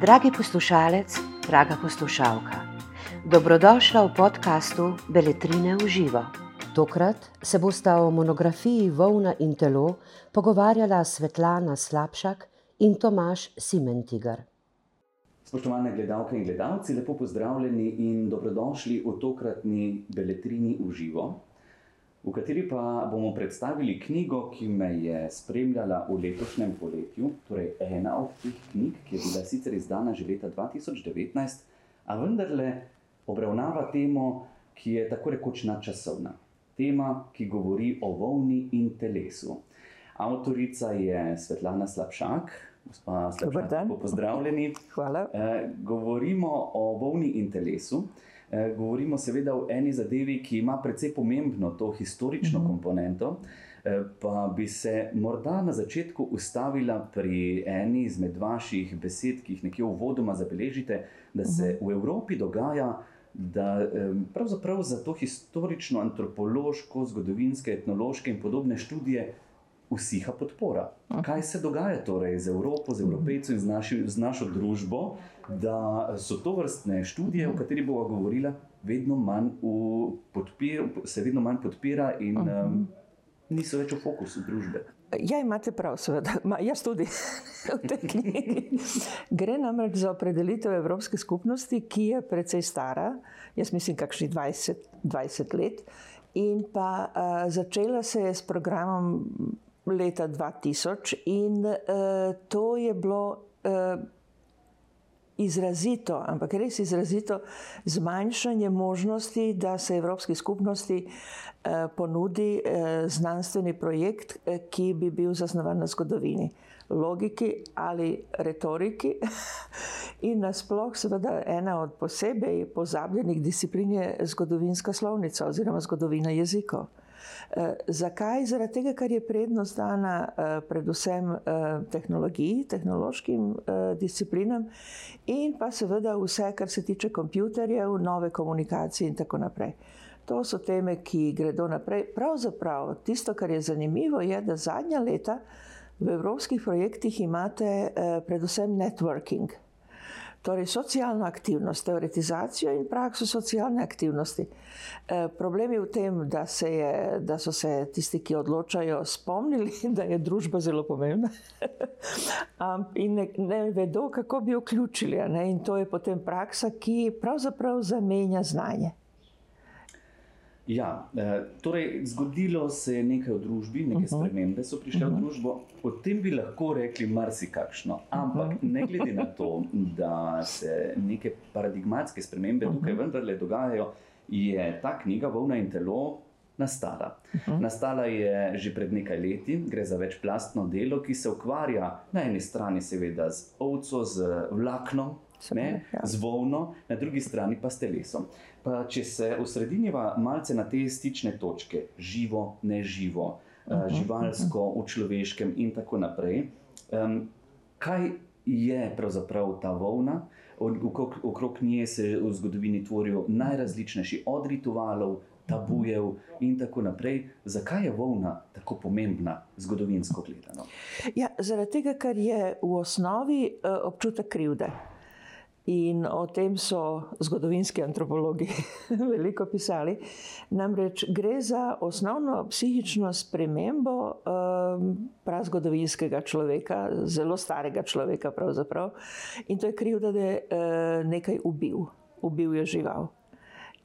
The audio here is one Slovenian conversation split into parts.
Dragi poslušalec, draga poslušalka, dobrodošla v podkastu Beletrine v živo. Tokrat se bosta o monografiji Vovna in telo pogovarjala Svetlana Slabšak in Tomaš Simentigar. Spoštovane gledalke in gledalci, lepo pozdravljeni in dobrodošli v tokratni Beletrini v živo v kateri pa bomo predstavili knjigo, ki me je spremljala v letošnjem poletju. Torej, ena od teh knjig, ki je bila sicer izdana že leta 2019, a vendarle obravnava temo, ki je tako rekoč nadčasovna. Tema, ki govori o volni in telesu. Avtorica je Svetlana Slabšak, gospa Slabšak, pozdravljeni. Hvala. E, govorimo o volni in telesu. Eh, govorimo seveda o eni zadevi, ki ima precej pomembno to historično mhm. komponento. Eh, pa bi se morda na začetku ustavila pri eni izmed vaših besed, ki jih nekje uvodoma zabeležite, da se mhm. v Evropi dogaja, da pravzaprav za to historično, antropološko, zgodovinske, etnološke in podobne študije usiha podpora. Kaj se dogaja torej z Evropo, z Evropejci in z, naši, z našo družbo, da so to vrstne študije, o katerih bomo govorili, vedno manj podpir, se vedno manj podpira in um, niso več v fokusu družbe. Ja, imate prav, seveda. Ma, jaz tudi v tej knjigi. Gre namreč za opredelitev Evropske skupnosti, ki je precej stara, jaz mislim, kakšni 20, 20 let. In pa uh, začela se je s programom leta 2000 in uh, to je bilo uh, izrazito, ampak res izrazito zmanjšanje možnosti, da se Evropski skupnosti uh, ponudi uh, znanstveni projekt, uh, ki bi bil zasnovan na zgodovini. Logiki ali retoriki, in nasplošno, seveda, ena od posebej pozabljenih disciplin je zgodovinska slovnica oziroma zgodovina jezikov. Eh, zakaj? Zaradi tega, ker je prednost dana eh, predvsem eh, tehnologiji, tehnološkim disciplinam in pa seveda vse, kar se tiče kompjuterjev, nove komunikacije in tako naprej. To so teme, ki gredo naprej. Pravzaprav tisto, kar je zanimivo, je, da zadnja leta v evropskih projektih imate predvsem networking. Torej, socialna aktivnost, teoretizacijo in prakso socialne aktivnosti. E, problem je v tem, da, se je, da so se tisti, ki odločajo, spomnili, da je družba zelo pomembna in ne, ne vedo, kako bi jo vključili. In to je potem praksa, ki pravzaprav zamenja znanje. Ja, eh, torej, zgodilo se je nekaj v družbi, neke mhm. spremembe so prišle v mhm. družbo. O tem bi lahko rekli marsikakšno. Ampak mhm. ne glede na to, da se neke paradigmatske spremembe tukaj vendarle dogajajo, je ta knjiga Vovna in telo nastala. Nastala je že pred nekaj leti, gre za večplastno delo, ki se ukvarja na eni strani, seveda, z ovco, z vlaknom, ne, ja. z volno, na drugi strani pa s telesom. Pa če se osredinjava malce na te stične točke, živo, neživo, uh eh, -huh, živalsko, uh -huh. v človeškem in tako naprej, um, kaj je pravzaprav ta volna? Okrog, okrog nje se v zgodovini tvorijo najrazličnejši od ritualov, tabujev in tako naprej. Zakaj je volna tako pomembna, zgodovinsko gledano? Ja, zaradi tega, ker je v osnovi uh, občutek krivde. In o tem so zgodovinski antropologi veliko pisali. Namreč gre za osnovno psihično spremembo um, prazgodovinskega človeka, zelo starega človeka, pravzaprav. In to je krivda, da je uh, nekaj ubil, ubil je žival.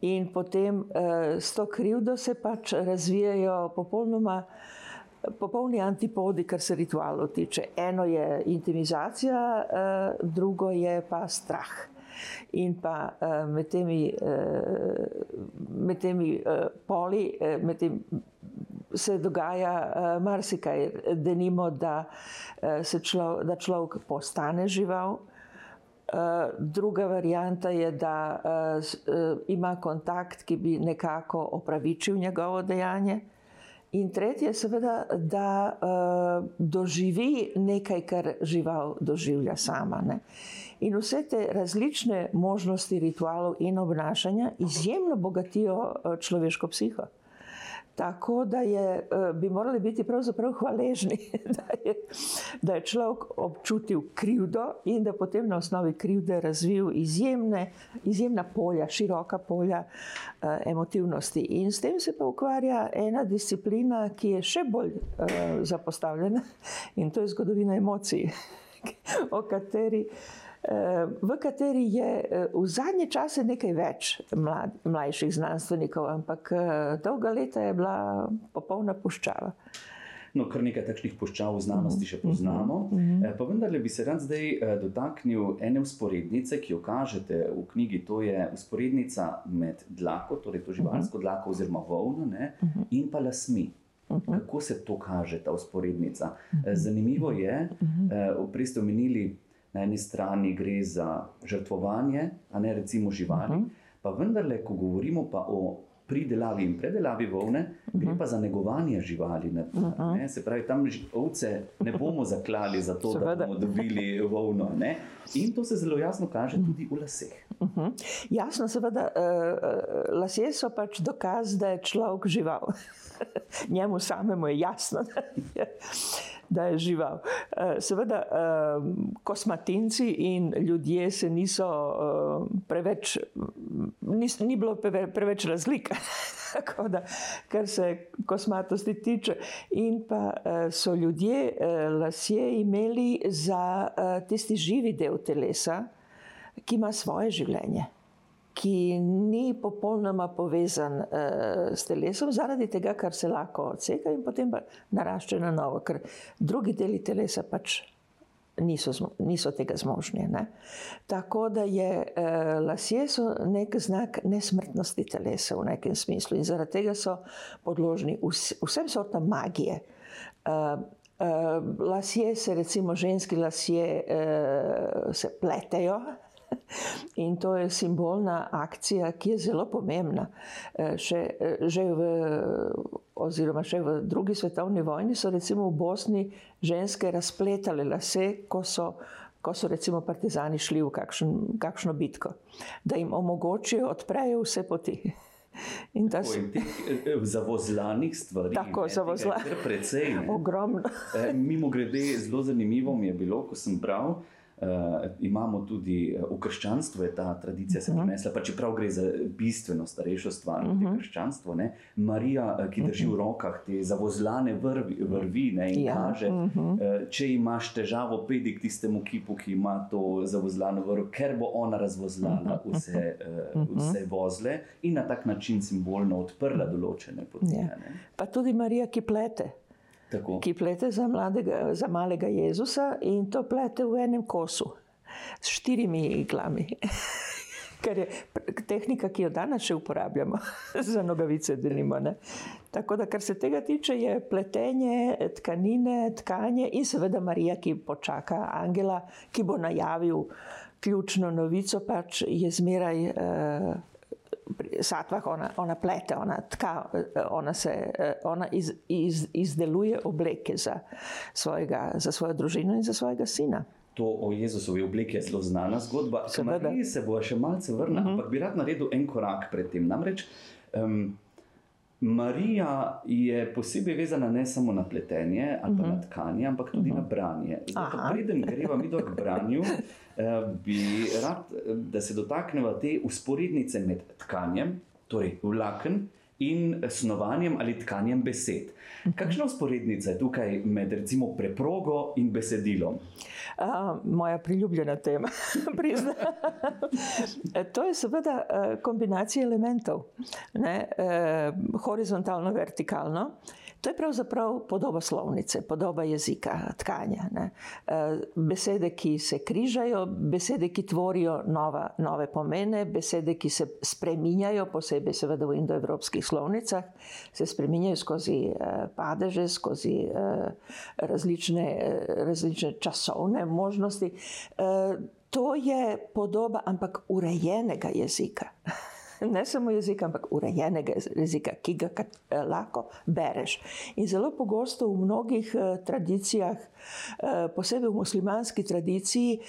In potem uh, s to krivdo se pač razvijajo popolnoma popolni antipodi, kar se ritualov tiče. Eno je intimizacija, eh, drugo je pa strah. In pa eh, med temi, eh, med temi poli, med tem se dogaja marsikaj, da nimo, da, člo, da človek postane žival. Druga varijanta je, da ima kontakt, ki bi nekako opravičil njegovo dejanje. In tretje, seveda, da uh, doživi nekaj, kar žival doživlja sama. Ne? In vse te različne možnosti ritualov in obnašanja izjemno bogatijo uh, človeško psiho. Tako da je, uh, bi morali biti pravzaprav hvaležni, da je da je človek občutil krivdo in da potem na osnovi krivde razvil izjemne, izjemna polja, široka polja uh, emotivnosti. In s tem se pa ukvarja ena disciplina, ki je še bolj uh, zapostavljena in to je zgodovina emocij, o kateri. V kateri je v zadnje čase nekaj več mlad, mlajših znanstvenikov, ampak dolga leta je bila popolna puščava. No, kar nekaj takšnih puščav v znanosti še poznamo. Eh, pa vendarle bi se rad zdaj eh, dotaknil ene usporednice, ki jo kažete v knjigi. To je usporednica med dlako, torej to živalsko dlako oziroma volno ne, in pa lasmi. Kako se to kaže, ta usporednica? Eh, zanimivo je, prej ste omenili, na eni strani gre za žrtvovanje, a ne recimo živali. Pa vendarle, ko govorimo pa o pridelavi in predelavi volne, uh -huh. gre pa za negovanje živali. Ne, uh -huh. ne, se pravi, tam ovce ne bomo zaklali za to, da bomo dobili volno. Ne. In to se zelo jasno kaže tudi v laseh. Uh -huh. Jasno, seveda, uh, lasje so pač dokaz, da je človek žival. Njemu samemu je jasno, da je, žival. Uh, seveda, uh, kosmatinci in ljudje se niso uh, preveč, nis, ni bilo preveč razlike. Tako da, kar se kosmatosti tiče, in pa so ljudje lasje imeli za tisti živi del telesa, ki ima svoje življenje, ki ni popolnoma povezan s telesom, zaradi tega, kar se lahko odseka in potem narašča na novo, ker drugi deli telesa pač niso, niso tega zmožni. Ne? Tako da je eh, lasje nek znak nesmrtnosti telesa v nekem smislu in zaradi tega so podložni vs, vsem sortam magije. Eh, eh, lasje se, recimo ženski lasje, eh, se pletejo. In to je simbolna akcija, ki je zelo pomembna. Še, že v oziroma še v drugi svetovni vojni, so recimo v Bosni ženske razpletale lase, ko so, ko so recimo partizani šli v kakšen, kakšno bitko, da jim omogočijo, odprejo vse poti. In ta se v zavozlanih stvareh. Tako, zavozlanih. Precej. Ogromno. Eh, Mimo grede, zelo zanimivo mi je bilo, ko sem bral. Uh, imamo tudi uh, v krščanstvu, je ta tradicija se mhm. prenesla, pa čeprav gre za bistveno starejšo stvar, uh -huh. mhm. krščanstvo. Ne? Marija, uh, ki drži v mhm. rokah te zavozlane vrvi, vrvi ne, in ja. kaže, uh -huh. uh, če imaš težavo, pedi k tistemu kipu, ki ima to zavozlano vrv, ker bo ona razvozlala vse, uh, vse vozle in na tak način simbolno odprla določene poti. Ja. Pa tudi Marija, ki plete. Tako. ki plete za, mladega, za malega Jezusa in to plete v enem kosu s štirimi iglami. Ker je tehnika, ki jo danes še uporabljamo za nogavice, da nima. Tako da, kar se tega tiče, je pletenje tkanine, tkanje in seveda Marija, ki počaka Angela, ki bo najavil ključno novico, pač je zmeraj. Uh, satvah ona, ona plete, ona tka, ona, se, ona iz, iz, izdeluje obleke za, svojega, za svojo družino in za svojega sina. To o Jezusovi obleki je zelo znana zgodba. Mariji se bo še malce vrnila, uh mhm. -huh. ampak bi rad naredil en korak pred tem. Namreč um, Marija je posebej vezana ne samo na pletenje ali uh -huh. na tkanje, ampak tudi uh -huh. na branje. Preden greva mi do branju, eh, bi rad, da se dotaknemo te usporednice med tkanjem, torej vlaken. In snovanjem ali tkanjem besed. Mhm. Kakšna usporednica je tukaj med recimo preprogo in besedilom? Uh, moja priljubljena tema. E, to je seveda e, kombinacija elementov, ne, e, horizontalno, vertikalno. To je pravzaprav podoba slovnice, podoba jezika, tkanja. Ne. Besede, ki se križajo, besede, ki tvorijo nova, nove pomene, besede, ki se spreminjajo, posebej seveda v indoevropskih slovnicah, se spreminjajo skozi padeže, skozi različne, različne časovne možnosti. To je podoba, ampak urejenega jezika. Ne samo jezika, ampak urejenega jezika, ki ga eh, lahko bereš. In zelo pogosto v mnogih eh, tradicijah, posebej v muslimanski tradiciji,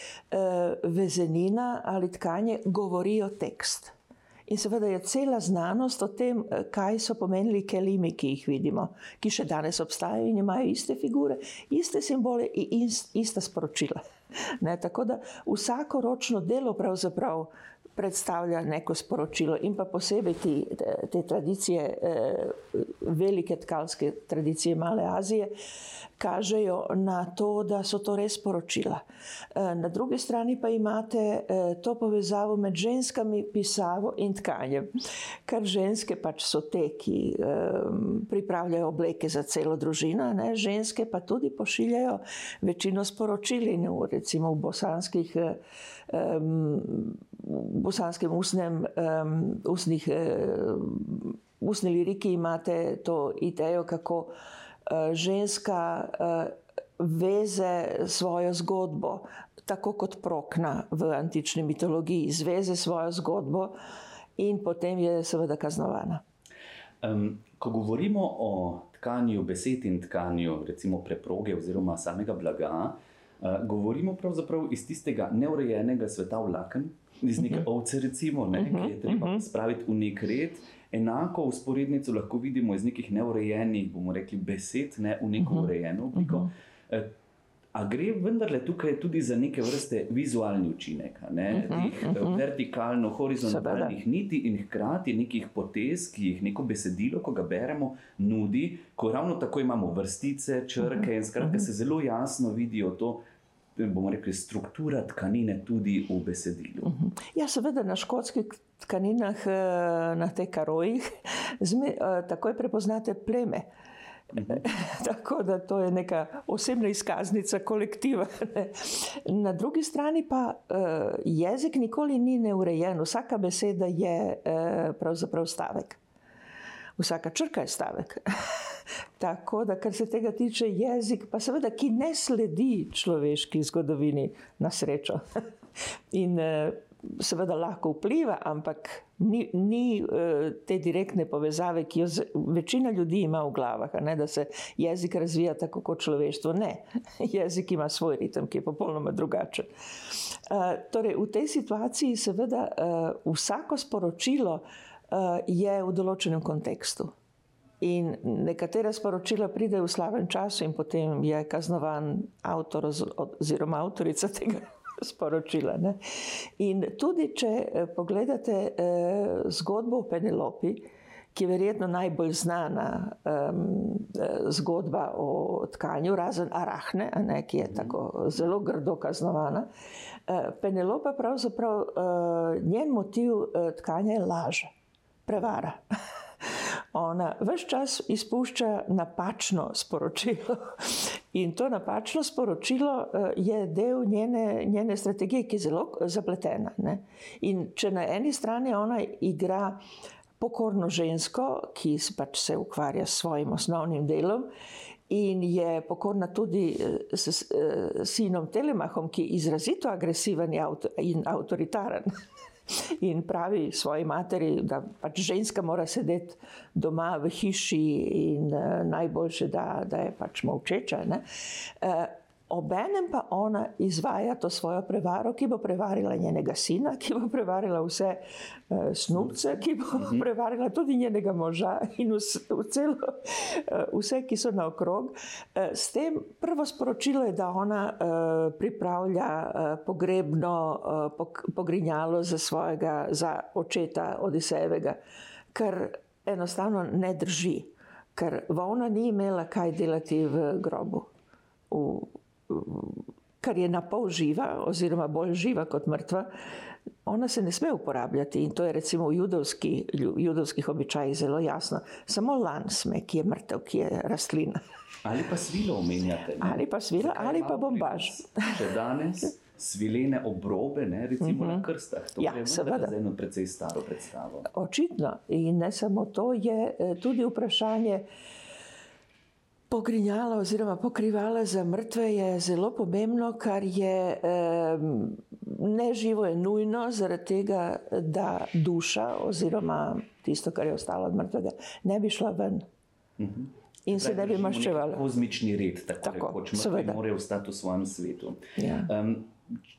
vezenina ali tkanje govorijo tekst. In seveda je cela znanost o tem, eh, kaj so pomenili kelimi, ki jih vidimo, ki še danes obstajajo in imajo iste figure, iste simbole in ista sporočila. Ne, tako da vsako ročno delo pravzaprav predstavlja neko sporočilo in pa posebej ti, te tradicije, eh, velike tkalske tradicije Male Azije, kažejo na to, da so to res sporočila. Eh, na drugi strani pa imate eh, to povezavo med ženskami, pisavo in tkanjem, ker ženske pač so te, ki pripravljajo obleke za celo družino, ne? ženske pa tudi pošiljajo večino sporočil in recimo v bosanskih um, bosanskem usnem, um, usnih, um, usni liriki imate to idejo, kako uh, ženska uh, veze svojo zgodbo, tako kot prokna v antični mitologiji, zveze svojo zgodbo in potem je seveda kaznovana. Um, ko govorimo o tkanju besed in tkanju, recimo preproge oziroma samega blaga, uh, Uh, govorimo pravzaprav iz tistega neurejenega sveta vlaken, iz neke uh mhm. -huh. ovce, recimo, ne, uh -huh. ki je treba uh mhm. -huh. spraviti v nek red. Enako usporednico lahko vidimo iz nekih neurejenih, bomo rekli, besed, ne v neko uh mhm. -huh. urejeno obliko. Uh -huh. uh, A gre vendarle tukaj tudi za neke vrste vizualni učinek, ne? uh -huh, tih uh -huh. vertikalno, horizontalnih niti in hkrati nekih potez, ki jih neko besedilo, ko ga beremo, nudi, ko ravno tako imamo vrstice, črke uh -huh, in skratka uh -huh. se zelo jasno vidijo to, bomo rekli, struktura tkanine tudi v besedilu. Uh -huh. Ja, seveda na škotskih tkaninah, eh, na teh karojih, eh, takoj prepoznate pleme. Uh Tako da to je neka osebna izkaznica kolektiva. Ne. Na drugi strani pa uh, jezik nikoli ni neurejen, vsaka beseda je pravzaprav stavek. Vsaka črka je stavek. Tako da, kar se tega tiče, jezik, pa seveda, ki ne sledi človeški zgodovini, na srečo. In uh, seveda lahko vpliva, ampak ni, ni uh, te direktne povezave, ki jo z, večina ljudi ima v glavah, ne, da se jezik razvija tako kot človeštvo. Ne, jezik ima svoj ritem, ki je popolnoma drugačen. Uh, torej, v tej situaciji, seveda, vsako sporočilo je v določenem kontekstu. In nekatera sporočila pride v slabem času, in potem je kaznovan avtor oziroma avtorica tega sporočila. Ne? In tudi, če eh, pogledate eh, zgodbo o Penelopi, ki je verjetno najbolj znana um, zgodba o tkanju, razen Arahne, ne, ki je tako zelo grdo kaznovana. Penelopa, pravzaprav njen motiv tkanja je laž, prevara. Ona vse čas izpušča napačno sporočilo. In to napačno sporočilo eh, je del njene, njene strategije, ki je zelo zapletena. Ne? In če na eni strani ona igra pokorno žensko, ki pač se ukvarja s svojim osnovnim delom. In je pokorna tudi eh, s, s, s eh, sinom Telemahom, ki je izrazito agresiven in avtoritaren. in pravi svoji materi, da pač ženska mora sedeti doma v hiši in uh, najboljše, da, da je pač molčeča. Uh, Obenem pa ona izvaja to svojo prevaro, ki bo prevarila njenega sina, ki bo prevarila vse uh, snubce, ki bo mhm. prevarila tudi njenega moža in vse, celo, uh, vse ki so naokrog. Uh, s tem prvo sporočilo je, da ona uh, pripravlja uh, pogrebno uh, pogrinjalo za svojega za očeta Odisejevega, kar enostavno ne drži, ker Vona ni imela kaj delati v grobu. V, kar je na pol živa, oziroma bolj živa kot mrtva, ona se ne sme uporabljati. In to je recimo v judovski, judovskih običajih zelo jasno. Samo lan sme, ki je mrtev, ki je rastlina. Ali pa svilo omenjate. Ne? Ali pa svilo, Zakaj ali pa bombaž. Še danes. Svilene obrobe, ne, recimo uh -huh. na mhm. krstah. To ja, je seveda eno precej staro predstavo. Očitno. In ne samo to, je eh, tudi vprašanje, uh, Pogrinjala oziroma pokrivala za mrtve je zelo pomembno, kar je neživo, je nujno, zaradi tega, da duša oziroma tisto, kar je ostalo od mrtvega, ne bi šla ven. Mhm. In se ne bi maščevala. Kozmični red, tako, Tako, rekoč, seveda. morajo ostati v svojem svetu. Ja. Um,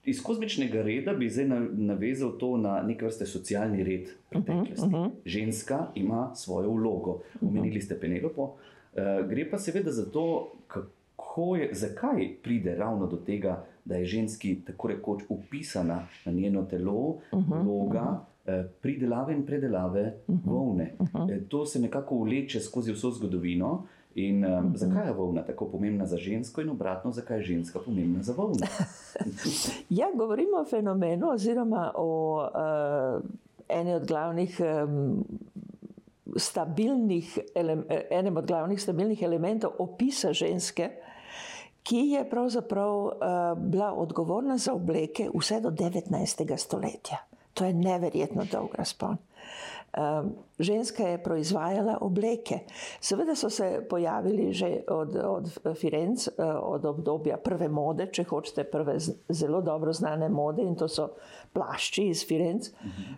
iz kozmičnega reda bi zdaj na- navezal to na neke vrste socialni red preteklosti. Uh -huh. Ženska ima svojo vlogo. Omenili ste Penelopo. Uh, gre pa seveda za to, kako je, zakaj pride ravno do tega, da je ženski tako rekoč upisana na njeno telo uh -huh. vloga. eh, Pridelave in predelave volne. Eh, To se nekako vleče skozi vso zgodovino. In um, zakaj je volna tako pomembna za žensko, in obratno, zakaj je ženska pomembna za volno? Ja, govorimo o fenomenu, oziroma o uh, eni od glavnih. Um, Stabilnih, enem od glavnih stabilnih elementov opisa ženske, ki je pravzaprav uh, bila odgovorna za obleke vse do 19. stoletja. To je neverjetno dolg razpon. Um, ženska je proizvajala obleke. Seveda so se pojavili že od, od Firenc, eh, od obdobja prve mode, če hočete, prve zelo dobro znane mode, in to so plašči iz Firenc.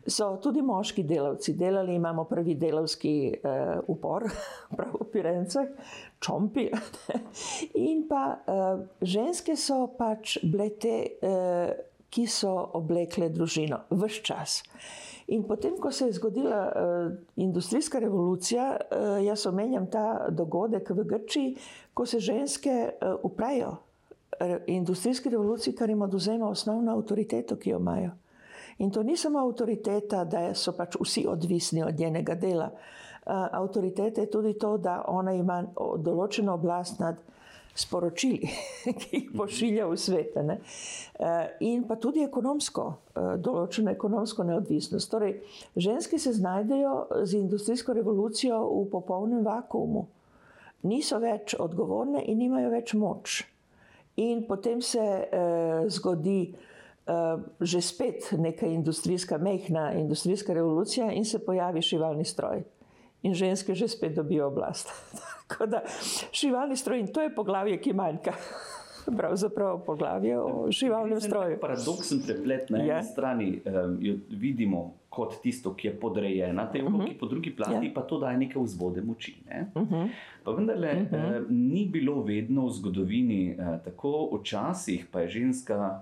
So tudi moški delavci delali, imamo prvi delavski uh, upor, prav v Firencah, čompi. In pa uh, ženske so pač bile te, uh, ki so oblekle družino, vse čas. In potem, ko se je zgodila uh, industrijska revolucija, uh, jaz omenjam ta dogodek v Grčiji, ko se ženske uh, uprejo re- industrijski revoluciji, kar jim oduzema osnovno avtoriteto, ki jo imajo. In to ni samo avtoriteta, da so pač vsi odvisni od njenega dela. Uh, avtoriteta je tudi to, da ona ima določeno oblast nad sporočili, ki jih pošilja v svet. Eh, In pa tudi ekonomsko, eh, določeno ekonomsko neodvisnost. Torej, ženske se znajdejo z industrijsko revolucijo v popolnem vakuumu. Niso več odgovorne in nimajo več moč. In potem se eh, zgodi eh, že spet neka industrijska, mehna industrijska revolucija in se pojavi šivalni stroj. In ženske že spet dobijo oblast. Tako da šivalni stroj in to je poglavje, ki manjka. Pravzaprav poglavje o šivalnem stroju. Paradoksen preplet na eni Ja. ja. strani um, jo vidimo kot tisto, ki je podrejena tej vlogi, uh -huh. po drugi plati Ja. ja. pa to daje neke vzvode moči. Ne? Uh -huh. Pa vendarle uh -huh. uh, ni bilo vedno v zgodovini uh, tako, včasih pa je ženska.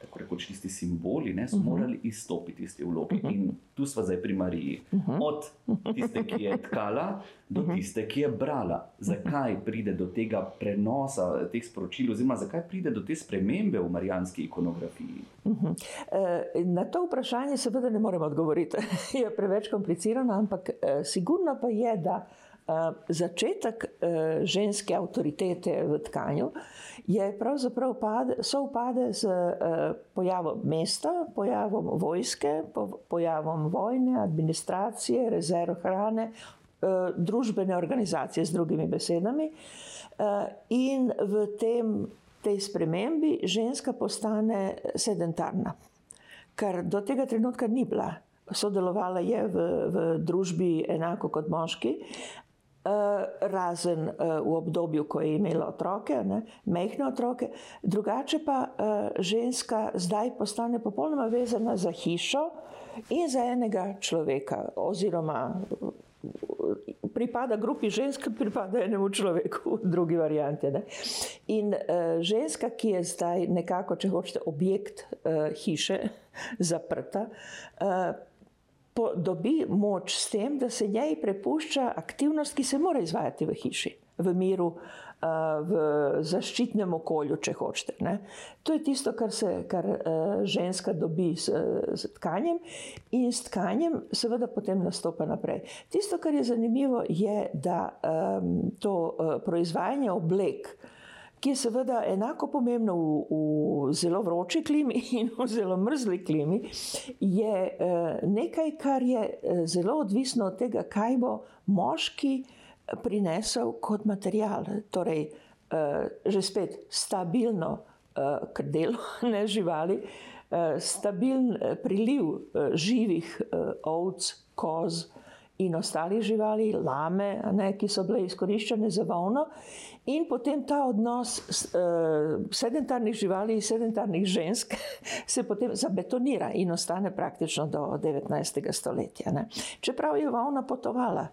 Tako rekoč tisti simboli ne, so uh -huh. morali izstopiti iz te vloge. Uh -huh. In tu smo zdaj pri Mariji. Uh -huh. Od tiste, ki je tkala, do tiste, ki je brala. Zakaj pride do tega prenosa teh sporočil, oziroma zakaj pride do te spremembe v marijanski ikonografiji? Eh, Na to vprašanje seveda ne morem odgovoriti, je preveč komplicirano, ampak eh, sigurno pa je, da začetek eh, ženske avtoritete v tkanju je pravzaprav pade, sovpade z eh, pojavom mesta, pojavom vojske, po- pojavom vojne, administracije, rezerv hrane, eh, družbene organizacije, z drugimi besedami. Eh, In v tem, tej spremembi ženska postane sedentarna, kar do tega trenutka ni bila. Sodelovala je v, v družbi enako kot moški, eh, razen eh, v obdobju, ko je imela otroke, ne, mehne otroke. Drugače pa eh, ženska zdaj postane popolnoma vezana za hišo in za enega človeka, oziroma pripada grupi žensk, pripada enemu človeku, v drugi varianti. Ne. In uh, ženska, ki je zdaj nekako, če hočete, objekt uh, hiše, zaprta, uh, dobi moč s tem, da se njej prepušča aktivnost, ki se mora izvajati v hiši, v miru, uh, v zaščitnem okolju, če hočete. Ne. To je tisto, kar, se, kar uh, ženska dobi s, s tkanjem, in s tkanjem, seveda, potem nastopa naprej. Tisto, kar je zanimivo, je, da um, to uh, proizvajanje oblek. Ki je seveda enako pomembno v, v zelo vroči klimi in v zelo mrzli klimi, je eh, nekaj, kar je eh, zelo odvisno od tega, kaj bo moški prinesel kot material. Torej, eh, že spet stabilno eh, krdelo, ne živali, eh, stabilen eh, priliv eh, živih eh, ovc, koz in ostalih živali, lame, ne, ki so bile izkoriščene za volno. In potem ta odnos uh, sedentarnih živali in sedentarnih žensk se potem zabetonira in ostane praktično do 19. stoletja. Ne. Čeprav je volna potovala,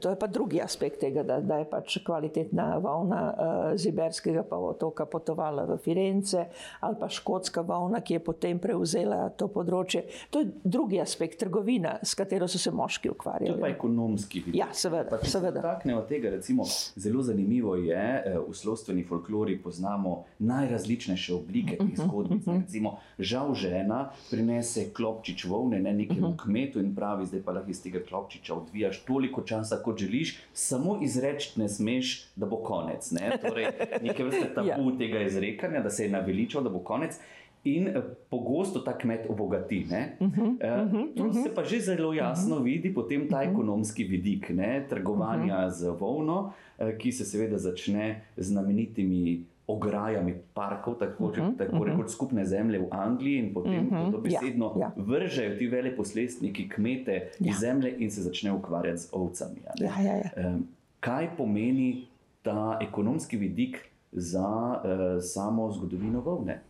to je pa drugi aspekt tega, da, da je pač kvalitetna volna uh, z Iberskega otoka potovala v Firence ali pa škotska volna, ki je potem prevzela to področje. To je drugi aspekt, trgovina, s katero so se moški ukvarjali pa ekonomski vidik. Ja, seveda. seveda. Takne od tega, recimo, zelo zanimivo je, eh, v slovstveni folklori poznamo najrazličnejše oblike teh mhm, zgodbic. Mhm. Recimo, žal žena prinese klopčič volne ne, nekemu mhm. kmetu in pravi, zdaj pa lahko iz tega klopčiča odvijaš toliko časa, kot želiš, samo izreči ne smeš, da bo konec. Ne? Torej, nekaj vrste tabu ja. tega izrekanja, da se je naveličal, da bo konec in uh, pogosto ta kmet obogati. Uh -huh, uh, uh, tu uh -huh. se pa že zelo jasno uh -huh. vidi potem ta ekonomski vidik ne, trgovanja uh -huh. z volno, uh, ki se seveda začne z znamenitimi. Ograjami parkov, tako, uh -huh, tako uh -huh. rekoč skupne zemlje v Angliji, in potem uh -huh, to besedno ja, ja. vržejo ti vele poslestniki, kmete ja. iz zemlje in se začnejo ukvarjati z ovcami. Ja, ja, ja. Um, kaj pomeni ta ekonomski vidik za uh, samo zgodovino volne?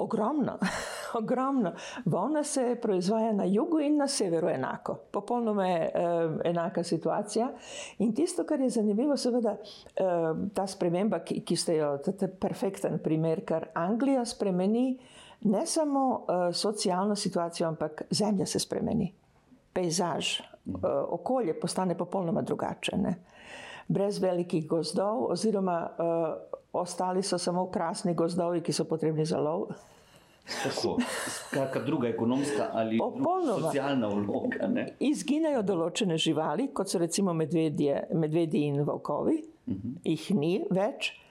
Ogromno, ogromno. Volna se proizvaja na jugu in na severu enako. Popolnoma je eh, enaka situacija. In tisto, kar je zanimivo, seveda eh, ta sprememba, ki, ki ste jo, to je perfekten primer, ker Anglija spremeni ne samo eh, socialno situacijo, ampak zemlja se spremeni. Pejzaž, eh, okolje postane popolnoma drugače. Ne? Brez velikih gozdov, oziroma uh, ostali so samo krasni gozdovi, ki so potrebni za lov. Kakšna druga ekonomska ali socialna vloga? Izginejo določene živali, kot so recimo medvedje, medvedji in volkovi, uh mhm. -huh. jih ni več.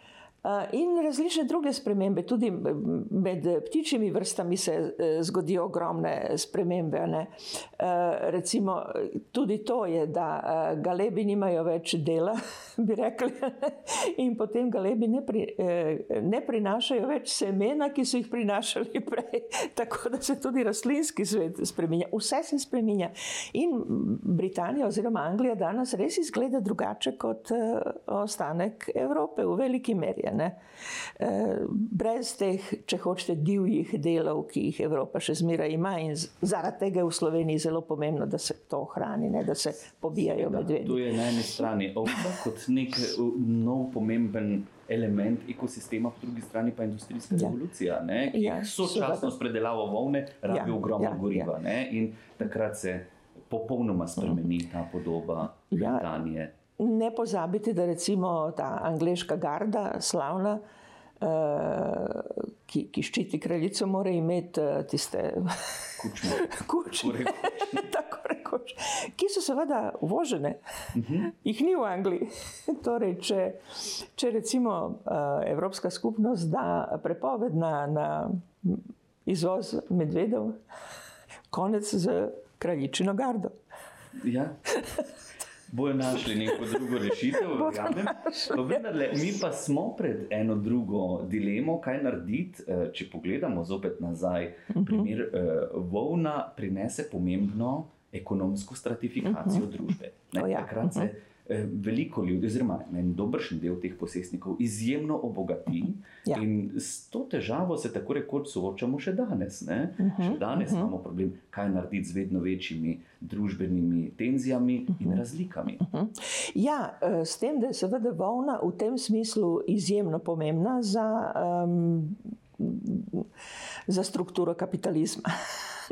Eh, in različne druge spremembe, tudi med ptičjimi vrstami se eh, zgodijo ogromne spremembe. Ne. Eh, recimo, tudi to je, da galebi nimajo več dela, bi rekli, in potem galebi ne, pri, ne prinašajo več semena, ki so jih prinašali prej. Tako da se tudi rastlinski svet spremenja, vse se spremenja. In Britanija oziroma Anglija danes res izgleda drugače kot ostanek Evrope v veliki meri. Ne? Eh, brez teh, če hočete, divjih delov, ki jih Evropa še zmeraj ima, in zaradi tega je v Sloveniji zelo pomembno, da se to ohrani, ne? da se pobijajo medvedi. To je na eni strani ovca kot nek nov pomemben. Element ekosistema, po drugi strani pa industrijska ja. revolucija, ki ja, sočasno s predelavo volne rabi ja, ogromno ja, goriva. Ja. In takrat se popolnoma spremeni ta podoba. Britanije. Ja ne pozabite, da recimo ta angliška garda, slavna, uh, ki, ki ščiti kraljico, mora imeti uh, tiste kučne. Tako rekoč. Ki so seveda uvožene, uh mhm. -huh. jih ni v Angliji. torej, če, če recimo uh, Evropska skupnost da prepoved na, na izvoz medvedov, konec z kraljičino gardo. Ja bojo našli neko drugo rešitev. Vendarle, mi pa smo pred eno drugo dilemo, kaj narediti. Eh, če pogledamo zopet nazaj, mhm. primer uh, Vovna prinese pomembno ekonomsko stratifikacijo uh mhm. -huh. družbe. Ne, ja. Takrat se uh mhm. -huh. Eh, veliko ljudi, oziroma en dobršen del teh posestnikov, izjemno obogati. Ja. In s to težavo se tako rekoč soočamo še danes. Uh -huh, še danes uh -huh. imamo problem, kaj narediti z vedno večjimi družbenimi tenzijami uh -huh. in razlikami. Uh -huh. Ja, eh, s tem, da je seveda volna v tem smislu izjemno pomembna za. Um, za strukturo kapitalizma.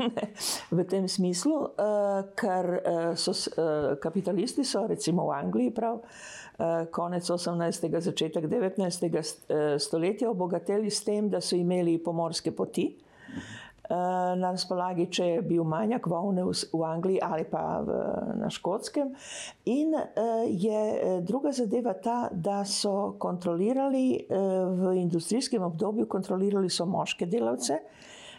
v tem smislu, uh, ker uh, so uh, kapitalisti, so recimo v Angliji, prav, uh, konec 18. in začetek 19. stoletja, obogateli s tem, da so imeli pomorske poti. Na razpolagi, če je bil manjak volne v Angliji ali pa v, na Škotskem. In je druga zadeva ta, da so kontrolirali v industrijskem obdobju, kontrolirali so moške delavce,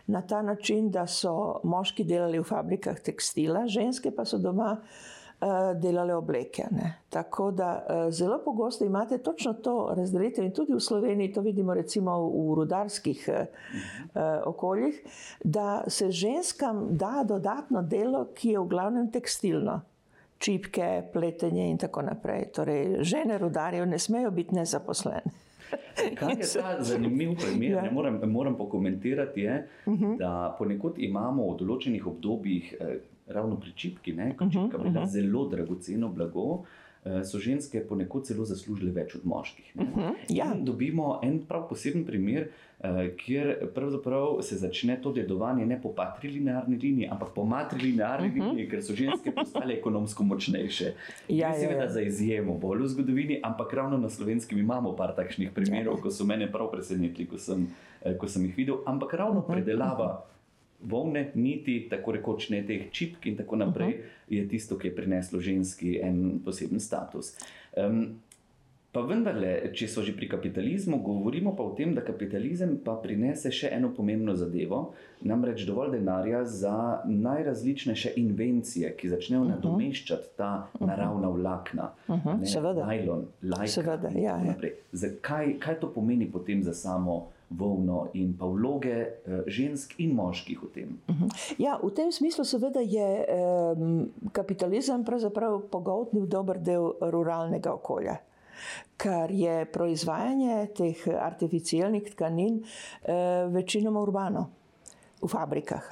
na ta način, da so moški delali v fabrikah tekstila, ženske pa so doma uh, delale obleke. Ne. Tako da uh, zelo pogosto imate točno to razdelitev in tudi v Sloveniji to vidimo recimo v rudarskih uh, okoljih, da se ženskam da dodatno delo, ki je v glavnem tekstilno. čipke, pletenje in tako naprej. Torej, žene rudarjev ne smejo biti nezaposlene. Kaj je ta zanimiv primer, ja. moram, moram pokomentirati, je, uh -huh. da ponekod imamo v določenih obdobjih, eh, ravno pri čipki, ne, ko čipka uh -huh. bila zelo dragoceno blago, so ženske ponekod celo zaslužile več od moških. Uh -huh. ja. Dobimo en prav poseben primer, Eh, kjer se začne to dedovanje ne po patrilinearni liniji, ampak po matrilinearni uh mhm. -huh. liniji, ker so ženske postale ekonomsko močnejše. Ja, ja, seveda ja. za izjemo, bolj v zgodovini, ampak ravno na slovenskem imamo par takšnih primerov, ja. ko so mene prav presenetili, ko, eh, ko sem jih videl. Ampak ravno uh mhm. -huh. Volne, niti tako rekoč ne teh čipk, in tako naprej, uh -huh. je tisto, ki je prineslo ženski en poseben status. Um, Pa vendarle, če so že pri kapitalizmu, govorimo pa o tem, da kapitalizem pa prinese še eno pomembno zadevo, namreč dovolj denarja za najrazličnejše invencije, ki začnejo uh mhm. -huh. nadomeščati ta mhm. naravna vlakna, uh mhm. -huh. seveda, najlon, lajk. Seveda, ja, ja. Zakaj, kaj to pomeni potem za samo volno in pa vloge uh, žensk in moških v tem? -huh. Ja, v tem smislu seveda je um, kapitalizem pravzaprav pogotnil dober del ruralnega okolja kar je proizvajanje teh artificialnih tkanin eh, večinoma urbano. V fabrikah.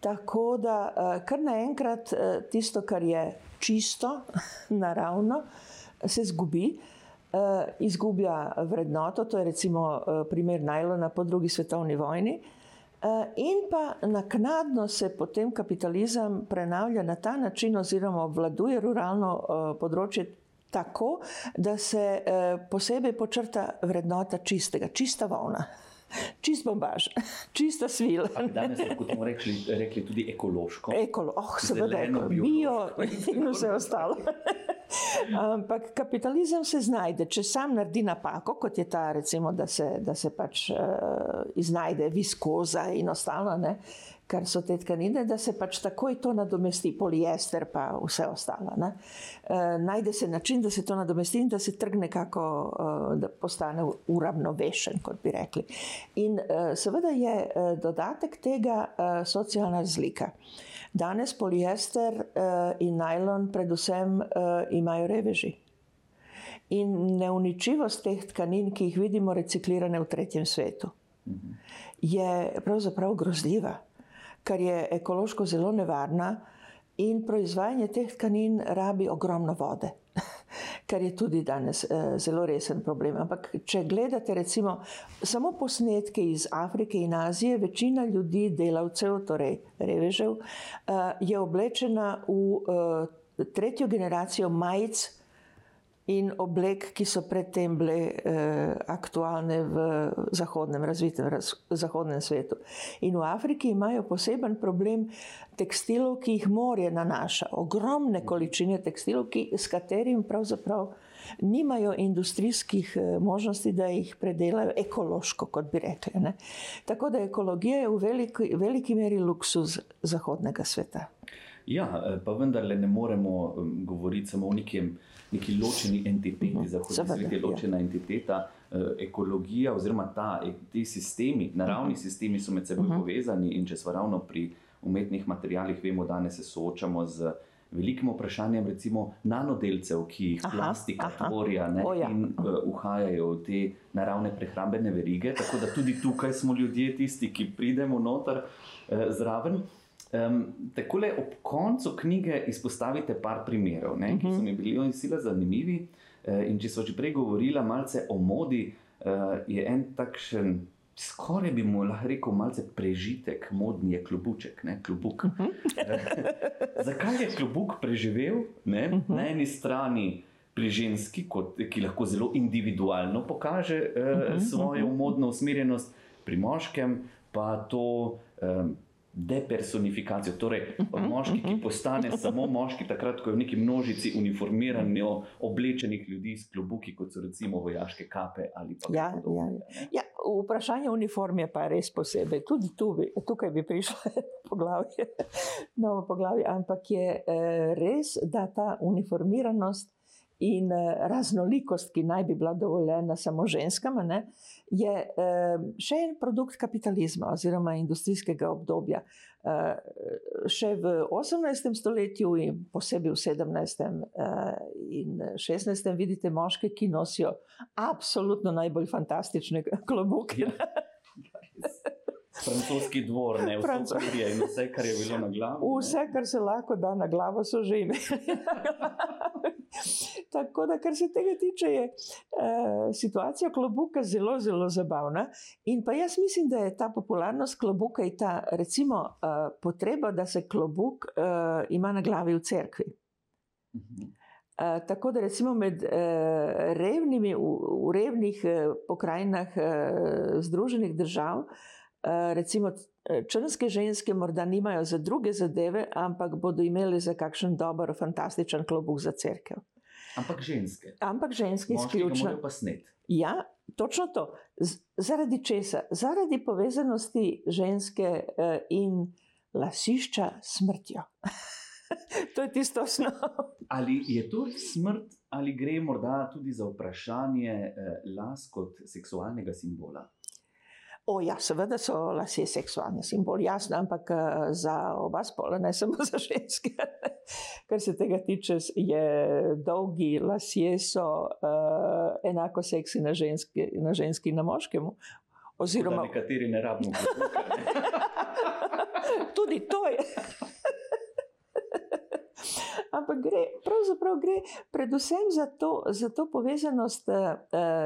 Tako da, eh, kar naenkrat eh, tisto, kar je čisto, naravno, se zgubi, izgublja vrednoto. To je recimo primer najlona po drugi svetovni vojni. In pa naknadno se potem kapitalizem prenavlja na ta način, oziroma obvladuje ruralno področje tako, da se eh, posebej počrta vrednota čistega, čista volna. Čist bombaž, čista svila. Danes smo rekli, rekli tudi ekološko. Ekolo, oh, seveda, eko, bio in vse ostalo. Ampak kapitalizem se znajde, če sam naredi napako, kot je ta, recimo, da se, da se pač uh, iznajde viskoza in ostalo. Ne? Kar so te tkanine, da se pač takoj to nadomesti, poliester, pa vse ostalo. E, najde se način, da se to nadomesti in da se trg nekako e, da postane uravnovešen, kot bi rekli. In e, seveda je e, dodatek tega e, socialna razlika. Danes poliester e, in najlon, predvsem, e, imajo reveži. In neuničljivost teh tkanin, ki jih vidimo reciklirane v tretjem svetu, je pravzaprav grozljiva kar je ekološko zelo nevarna, in proizvajanje teh tkanin rabi ogromno vode, kar je tudi danes eh, zelo resen problem. Ampak, če gledate recimo samo posnetke iz Afrike in Azije, večina ljudi, delavcev, torej revežev, eh, je oblečena v eh, tretjo generacijo majic in oblek, ki so predtem bile eh, aktualne v zahodnem, razvitem raz, zahodnem svetu. In v Afriki imajo poseben problem tekstilov, ki jih morje nanaša, ogromne količine tekstilov, ki, s katerim pravzaprav nimajo industrijskih eh, možnosti, da jih predelajo ekološko, kot bi rekli. Ne? Tako da ekologija je v veliki, veliki meri luksuz zahodnega sveta. Ja, eh, pa vendarle ne moremo govoriti samo o nekem neki ločeni entiteti, uh -huh. zahodni svet je ja. ločena ja. entiteta, uh, ekologija oziroma ta, e, ti sistemi, naravni uh -huh. sistemi so med seboj uh -huh. povezani in če smo ravno pri umetnih materijalih, vemo, da se soočamo z velikim vprašanjem, recimo nanodelcev, ki jih aha, plastika tvorja ja. in uh, uhajajo v te naravne prehrambene verige. Tako da tudi tukaj smo ljudje tisti, ki pridemo noter uh, zraven. Um, Tako le ob koncu knjige izpostavite par primerov, ne, ki so mi bili zelo zanimivi. Uh, in če so že prej govorila malce o modi, uh, je en takšen, skoraj bi mu lahko rekel, malce prežitek, modni je klubuček, ne klubuk. Uh -huh. Zakaj je klubuk preživel ne, uh -huh. na eni strani? Pri ženski, kot, ki lahko zelo individualno pokaže uh, uh -huh, svojo modno usmerjenost, pri moškem pa to um, depersonifikacijo, torej od moški, ki postane samo moški, takrat, ko je v neki množici uniformiranih, oblečenih ljudi s klobuki, kot so recimo vojaške kape ali pa ja, ja, ja. Vprašanje uniforme pa je res posebej. Tudi tu bi, tukaj bi prišlo poglavje, novo poglavje, ampak je eh, res, da ta uniformiranost in uh, raznolikost, ki naj bi bila dovoljena samo ženskam, ne, je uh, še en produkt kapitalizma oziroma industrijskega obdobja. Uh, še v 18. stoletju in posebej v 17. Uh, in 16. vidite moške, ki nosijo absolutno najbolj fantastične klobuke. Ja. Francoski dvor, ne Francoski in vse, kar je bilo na glavi. Vse, kar se lahko da na glavo, so že imeli. Tako da, kar se tega tiče, je uh, situacija klobuka zelo, zelo zabavna. In pa jaz mislim, da je ta popularnost klobuka in ta recimo, uh, potreba, da se klobuk uh, ima na glavi v cerkvi. Uh, tako da, recimo, med uh, revnimi, v, v revnih uh, pokrajinah uh, Združenih držav, uh, recimo, eh, črnske ženske morda nimajo za druge zadeve, ampak bodo imeli za kakšen dober, fantastičen klobuk za crkve. Ampak ženske. Ampak ženske izključno. Ja, točno to. Z zaradi česa? Zaradi povezanosti ženske uh, in lasišča smrtjo. to je tisto osnov. ali je to smrt, ali gre morda tudi za vprašanje uh, las kot seksualnega simbola? O, ja, seveda so lasje seksualni simbol, jasno, ampak uh, za oba spola, ne samo za ženske. Kar se tega tiče, je dolgi lasje so uh, enako seksi na ženski, na ženski in na moškem. Oziroma, nekateri ne rabimo. tudi to je ampak gre, pravzaprav gre predvsem za to, za to povezanost uh,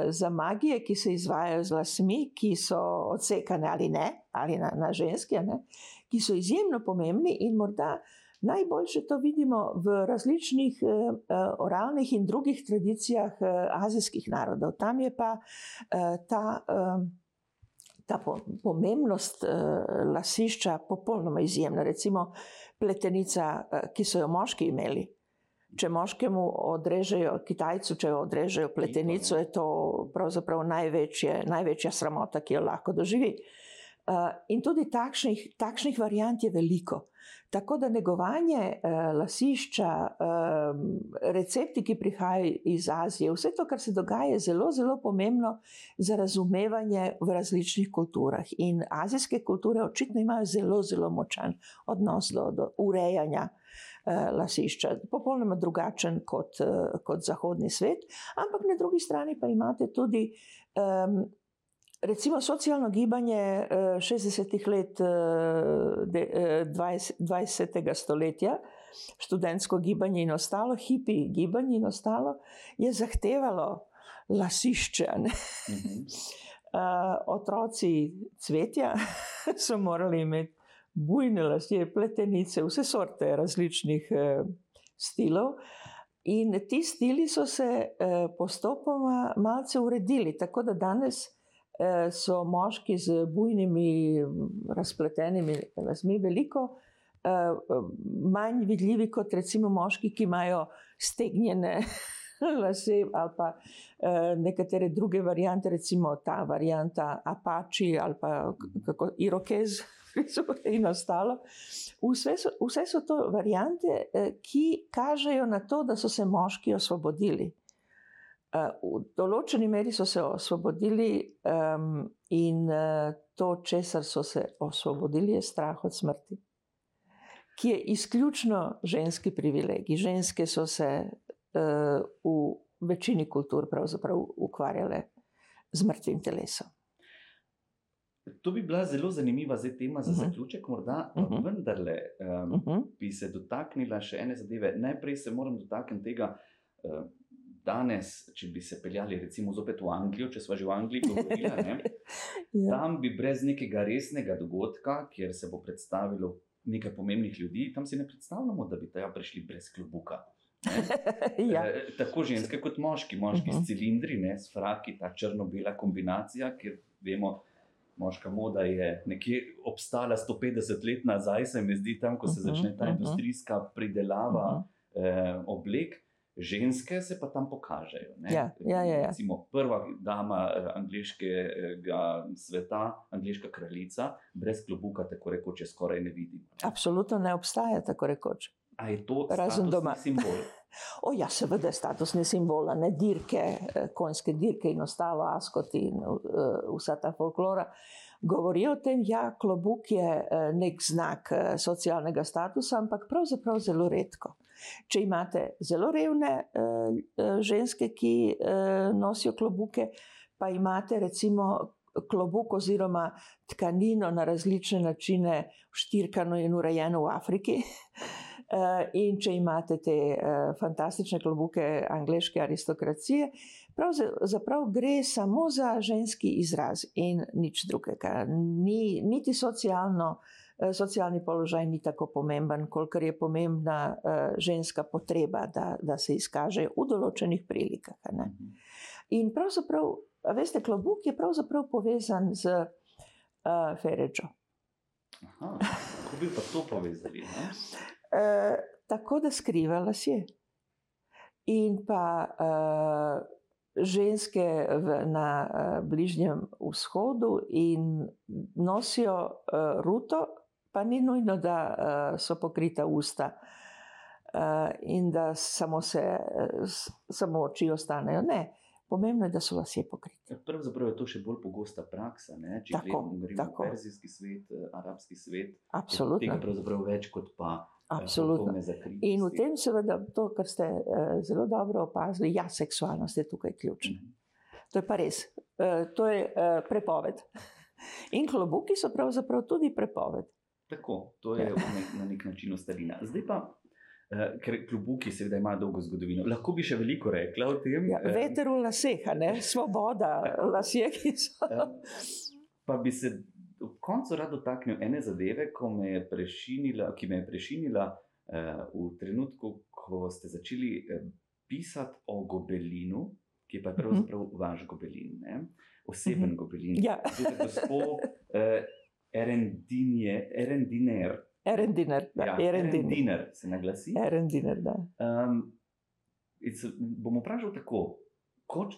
za magije, ki se izvajajo z lasmi, ki so odsekane ali ne, ali na, na ženske, ne, ki so izjemno pomembni in morda. Najboljše to vidimo v različnih uh, oralnih in drugih tradicijah uh, azijskih narodov. Tam je pa uh, ta. Uh, ta pomembnost uh, lasišča popolnoma izjemna. Recimo pletenica, uh, ki so jo moški imeli. Če moškemu odrežejo, Kitajcu, če odrežejo pletenico, je to pravzaprav največje, največja sramota, ki jo lahko doživi. Uh, in tudi takšnih, takšnih variant je veliko. Tako da negovanje uh, lasišča, uh, recepti, ki prihajajo iz Azije, vse to, kar se dogaja, je zelo, zelo pomembno za razumevanje v različnih kulturah. In azijske kulture očitno imajo zelo, zelo močan odnos do, do urejanja. Lasišča, popolnoma drugačen kot, kot zahodni svet, ampak na drugi strani pa imate tudi um, Recimo socialno gibanje 60-ih eh, let 20. Eh, stoletja, študentsko gibanje in ostalo, hipi gibanje in ostalo, je zahtevalo lasišče. -huh. uh, otroci cvetja so morali imeti bujne lasje, pletenice, vse sorte različnih stilov. In ti stili so se postopoma malce uredili, tako da danes. Eh, so moški z bujnimi, razpletenimi lasmi veliko eh, manj vidljivi kot recimo moški, ki imajo stegnjene lase ali pa eh, nekatere druge variante, recimo ta varianta Apache ali pa kako Irokez in ostalo. Vse so, vse so to variante, ki kažejo na to, da so se moški osvobodili. V določeni meri so se osvobodili um, in uh, to, česar so se osvobodili, je strah od smrti, ki je izključno ženski privilegij. Ženske so se uh, v večini kultur ukvarjale z mrtvim telesom. To bi bila zelo zanimiva tema za uh mhm. -huh. zaključek, morda uh mhm. -huh. vendarle um, uh -huh. bi se dotaknila še ene zadeve. Najprej se moram dotakniti tega. Uh, danes, če bi se peljali, recimo, zopet v Anglijo, če smo že v Angliji govorili, ja. tam bi brez nekega resnega dogodka, kjer se bo predstavilo nekaj pomembnih ljudi, tam si ne predstavljamo, da bi tam prišli brez klobuka. ja. e, tako ženske kot moški, moški uh -huh. s mhm. cilindri, ne, s fraki, ta črno-bela kombinacija, ker vemo. Moška moda je nekje obstala 150 let nazaj, se mi zdi, tam, ko se mhm, začne ta mhm. industrijska pridelava uh -huh. eh, oblek ženske se pa tam pokažejo. Ja, ja, ja, ja. Recimo, prva dama eh, angliškega sveta, angliška kraljica, brez klobuka, tako rekoč, skoraj ne vidimo. Absolutno ne obstaja tako rekoč. A je to razen doma? Simbol? O, ja, seveda, statusne simbole, ne dirke, eh, konjske dirke in ostalo, askot in vsa ta folklora. Govorijo o tem, da ja, klobuk je nek znak socialnega statusa, ampak pravzaprav zelo redko. Če imate zelo revne uh, ženske, ki uh, nosijo klobuke, pa imate recimo klobuk oziroma tkanino na različne načine, štirkano in urejeno v Afriki. Eh, in če imate te fantastične klobuke angleške aristokracije, pravzaprav gre samo za ženski izraz in nič drugega. Ni, niti socialno, uh, socialni položaj ni tako pomemben, kolikor je pomembna uh, ženska potreba, da, da se izkaže v določenih prilikah. Ne? In pravzaprav, veste, klobuk je pravzaprav povezan z uh, Ferečo. Kako bi pa to povezali? Ne? Eh, tako da skrivala si. In pa uh, ženske v, na uh, Bližnjem vzhodu in nosijo uh, ruto, pa ni nujno, da uh, so pokrita usta uh, in da samo, se, uh, samo oči ostanejo. Ne. Pomembno je, da so lasje pokriti. Ja, pravzaprav je to še bolj pogosta praksa. Ne? Če gledamo perzijski svet, arabski svet, Absolutno. tega pravzaprav več kot pa Absolutno. In v tem, seveda, to, kar ste uh, zelo dobro opazili, ja, seksualnost je tukaj ključna. Mm -hmm. To je pa res. Uh, to je uh, prepoved. In klobuki so pravzaprav tudi prepoved. Tako, to je nek, na nek način starina. Zdaj pa, uh, ker klobuki seveda imajo dolgo zgodovino, lahko bi še veliko rekla o tem. Ja, veter v laseh, svoboda, lasje, ki so. pa bi se ob koncu rad dotaknil ene zadeve, me ki me je prešinila uh, v trenutku, ko ste začeli uh, pisati o gobelinu, ki je pa pravzaprav uh mhm. -huh. vaš gobelin, ne? oseben mhm. -huh. gobelin. Ja. Gospod uh, Erendiner. Erendiner, da, ja, Erendiner se naglasi. Erendiner, da. Um, bom vprašal tako, kot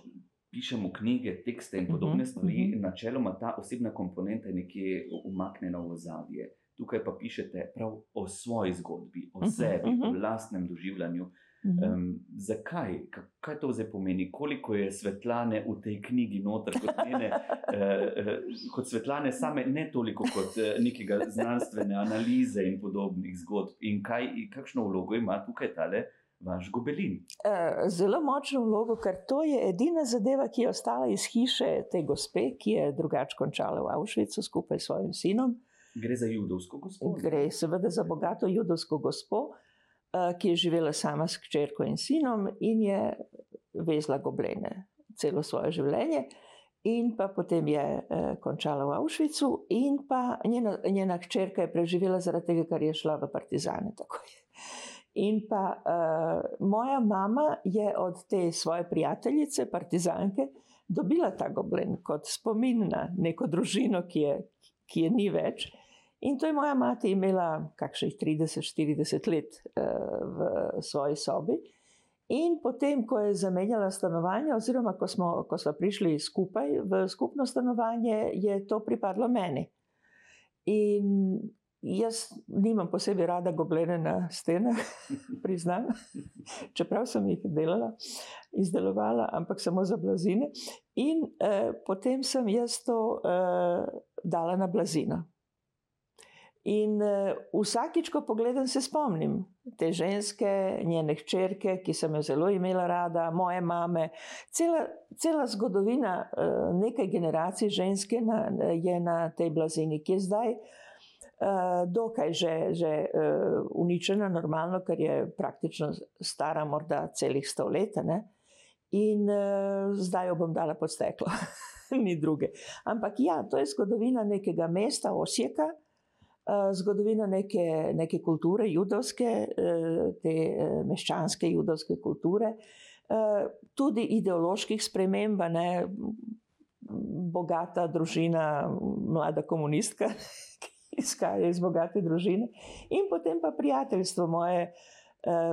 pišemo knjige, tekste in podobne uh -huh, stvari, uh -huh. načeloma ta osebna komponenta je nekje umaknjena v zadje. Tukaj pa pišete prav o svoji zgodbi, o sebi, uh -huh, uh -huh. o lastnem doživljanju. Um, zakaj, kaj to zdaj pomeni, koliko je svetlane v tej knjigi, noter, kot, njene, uh, kot svetlane, same, ne toliko kot uh, nekega znanstvene analize in podobnih zgodb, in kaj, kakšno vlogo ima tukaj tale vaš gobelin. Eh, zelo močno vlogo, ker to je edina zadeva, ki je ostala iz hiše te gospe, ki je drugače končala v Avšvicu skupaj s svojim sinom. Gre za judovsko gospo? Gre seveda za bogato judovsko gospo, eh, ki je živela sama s črko in sinom in je vezla goblene celo svoje življenje. In pa potem je eh, končala v Avšvicu, in pa njena, njena hčerka je preživela zaradi tega, ker je šla v Partizane. In pa uh, moja mama je od te svoje prijateljice, partizanke, dobila ta goblen kot spomin na neko družino, ki je, ki je ni več. In to je moja mati imela kakšnih 30-40 let uh, v svoji sobi. In potem, ko je zamenjala stanovanje, oziroma ko smo, ko smo prišli skupaj v skupno stanovanje, je to pripadlo meni. In Jaz nimam posebej rada goblene na stenah, priznam, čeprav sem jih delala, izdelovala, ampak samo za blazine. In eh, potem sem jaz to eh, dala na blazino. In uh, vsakič, ko pogledam, se spomnim te ženske, njene hčerke, ki sem jo zelo imela rada, moje mame. Cela, cela zgodovina uh, nekaj generacij ženske na, je na tej blazini, ki je zdaj Eh, dokaj že, že uničena, normalno, ker je praktično stara, morda celih sto let. Ne? In zdaj jo bom dala pod steklo, ni druge. Ampak ja, to je zgodovina nekega mesta, Osijeka, uh, zgodovina neke, neke kulture, judovske, uh, te uh, meščanske judovske kulture, tudi ideoloških sprememb, ne bogata družina, mlada komunistka izhaja iz bogate družine, in potem pa prijateljstvo moje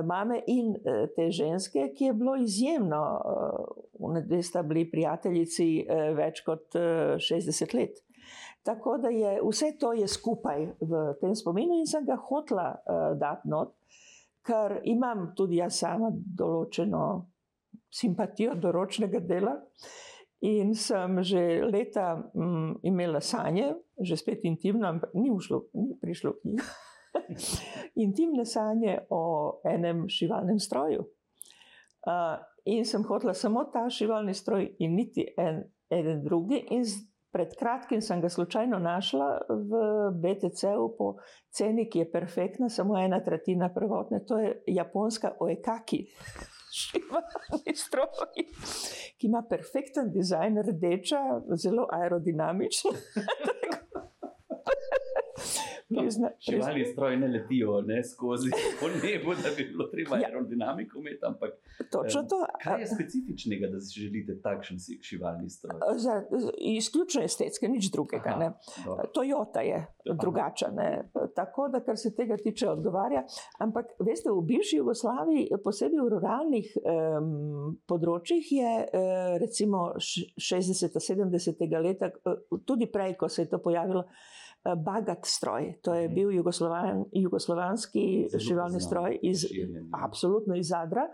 mame in te ženske, ki je bilo izjemno. Uh, Dve sta bili prijateljici več kot uh, 60 let. Tako da je vse to je skupaj v tem spominu in sem ga hotla uh, dati not, ker imam tudi jaz sama določeno simpatijo do ročnega dela. In sem že leta m, imela sanje, že spet intimno, ampak ni, ušlo, ni prišlo k njim. Intimne sanje o enem šivalnem stroju. Uh, in sem hotela samo ta šivalni stroj, in niti en, en drugi. In pred kratkim sem ga slučajno našla v BTC-u po ceni, ki je perfektna, samo ena tretjina prvotne, to je japonska oekaki šivalni stroj, ki ima perfekten dizajn, rdeča, zelo aerodinamična. Prizna, živali stroj ne letijo ne, skozi nebo, da bi bilo treba ja. aerodinamiko imeti. Ampak, Točno to. Kaj je specifičnega, da si želite takšen živalni stroj? Za, izključno estetske, nič drugega. Aha, Toyota je drugačna. Tako da, kar se tega tiče, odgovarja. Ampak, veste, v bivši Jugoslaviji, posebej v ruralnih um, področjih, je uh, recimo 60-70 leta, uh, tudi prej, ko se je to pojavilo. Eh, bagat stroj. To je mhm. bil jugoslovan, jugoslovanski šivalni stroj, iz, absolutno iz Zadra.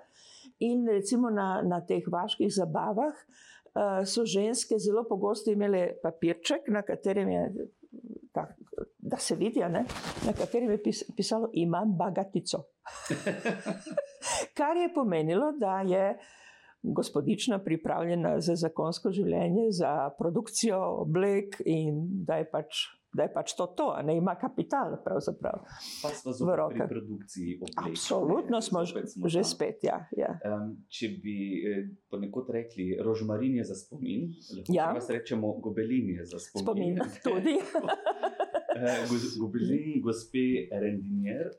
In recimo na, na teh vaških zabavah uh, so ženske zelo pogosto imele papirček, na katerem je, ta, da se vidi, ne, na katerem je pis, pisalo: Imam bagatico. Kar je pomenilo, da je gospodična pripravljena za zakonsko življenje, za produkcijo oblek in da je pač da je pač to, to ne ima kapital. Pa smo zelo v reprodukciji. Absolutno smo, smo že spet. Ja, ja. Um, če bi eh, ponekod rekli, rožmarin je za spomin, lahko ja. rečemo gobelin je za spomin. Spomin tudi. Eh, gobelin, gospe Rendinier.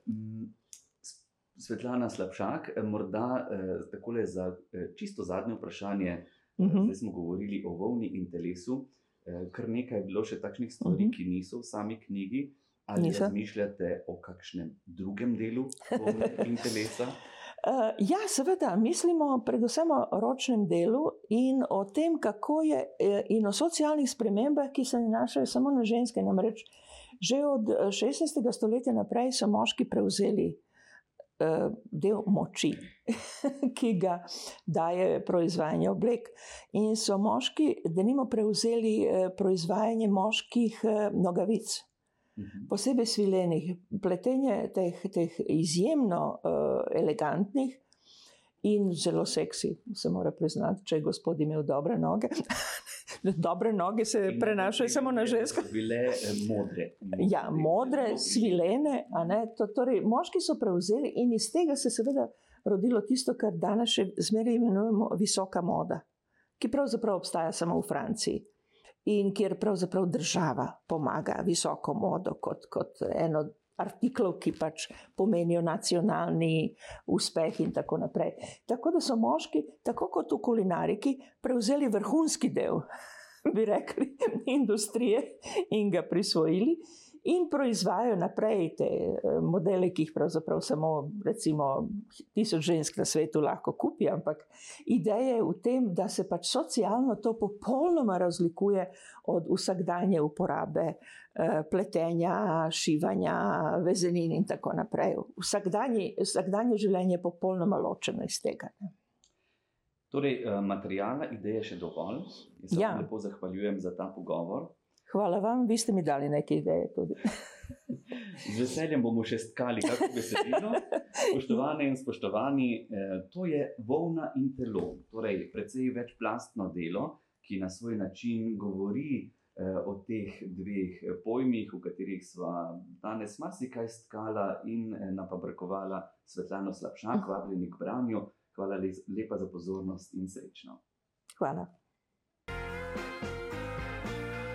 Svetlana Slabšak, eh, morda eh, tako za eh, čisto zadnje vprašanje. Uh mhm. -huh. Zdaj smo govorili o volni in telesu. Eh, kar nekaj je bilo še takšnih stvari, uh mhm. -huh. ki niso v sami knjigi. Ali Niso. razmišljate o kakšnem drugem delu telesa? Uh, ja, seveda, mislimo predvsem o ročnem delu in o tem, kako je, eh, in o socialnih spremembah, ki se nanašajo samo na ženske. Namreč že od 16. stoletja naprej so moški prevzeli Eh, del moči, ki ga daje proizvajanje oblek. In so moški, da nimo prevzeli eh, proizvajanje moških eh, nogavic, mhm. posebej svilenih, pletenje teh, teh izjemno elegantnih. In zelo seksi, se mora priznati, če je gospod imel dobre noge. dobre noge se prenašajo samo na ženske. Bile eh, modre. Ja, modre, svilene. To, torej, moški so prevzeli in iz tega se je seveda rodilo tisto, kar danes še zmeraj imenujemo visoka moda, ki pravzaprav obstaja samo v Franciji. In kjer pravzaprav država pomaga visoko modo kot, kot eno artiklov, ki pač pomenijo nacionalni uspeh, in tako naprej. Tako da so moški, tako kot v kulinariki, prevzeli vrhunski del, bi rekli, industrije in ga prisvojili in proizvajajo naprej te eh, modele, ki jih pravzaprav samo, recimo, tisoč žensk na svetu lahko kupi. Ampak ideja je v tem, da se pač socialno to popolnoma razlikuje od vsakdanje uporabe eh, pletenja, šivanja, vezenin in tako naprej. Vsakdanje, vsakdanje življenje je popolnoma ločeno iz tega. Ne. Torej, eh, materijala, ideje še dovolj. Jaz se ja. lepo zahvaljujem za ta pogovor. Hvala vam, vi ste mi dali nekaj ideje. Z veseljem bomo še skali, kako besedilo. Spoštovane in spoštovani, eh, to je volna in telo, torej precej večplastno delo, ki na svoj način govori eh, o teh dveh pojmih, v katerih smo danes marsikaj skala in eh, napabrkovala Svetlano Slabšak, vabljeni k branju. Hvala lepa za pozornost in srečno. Hvala.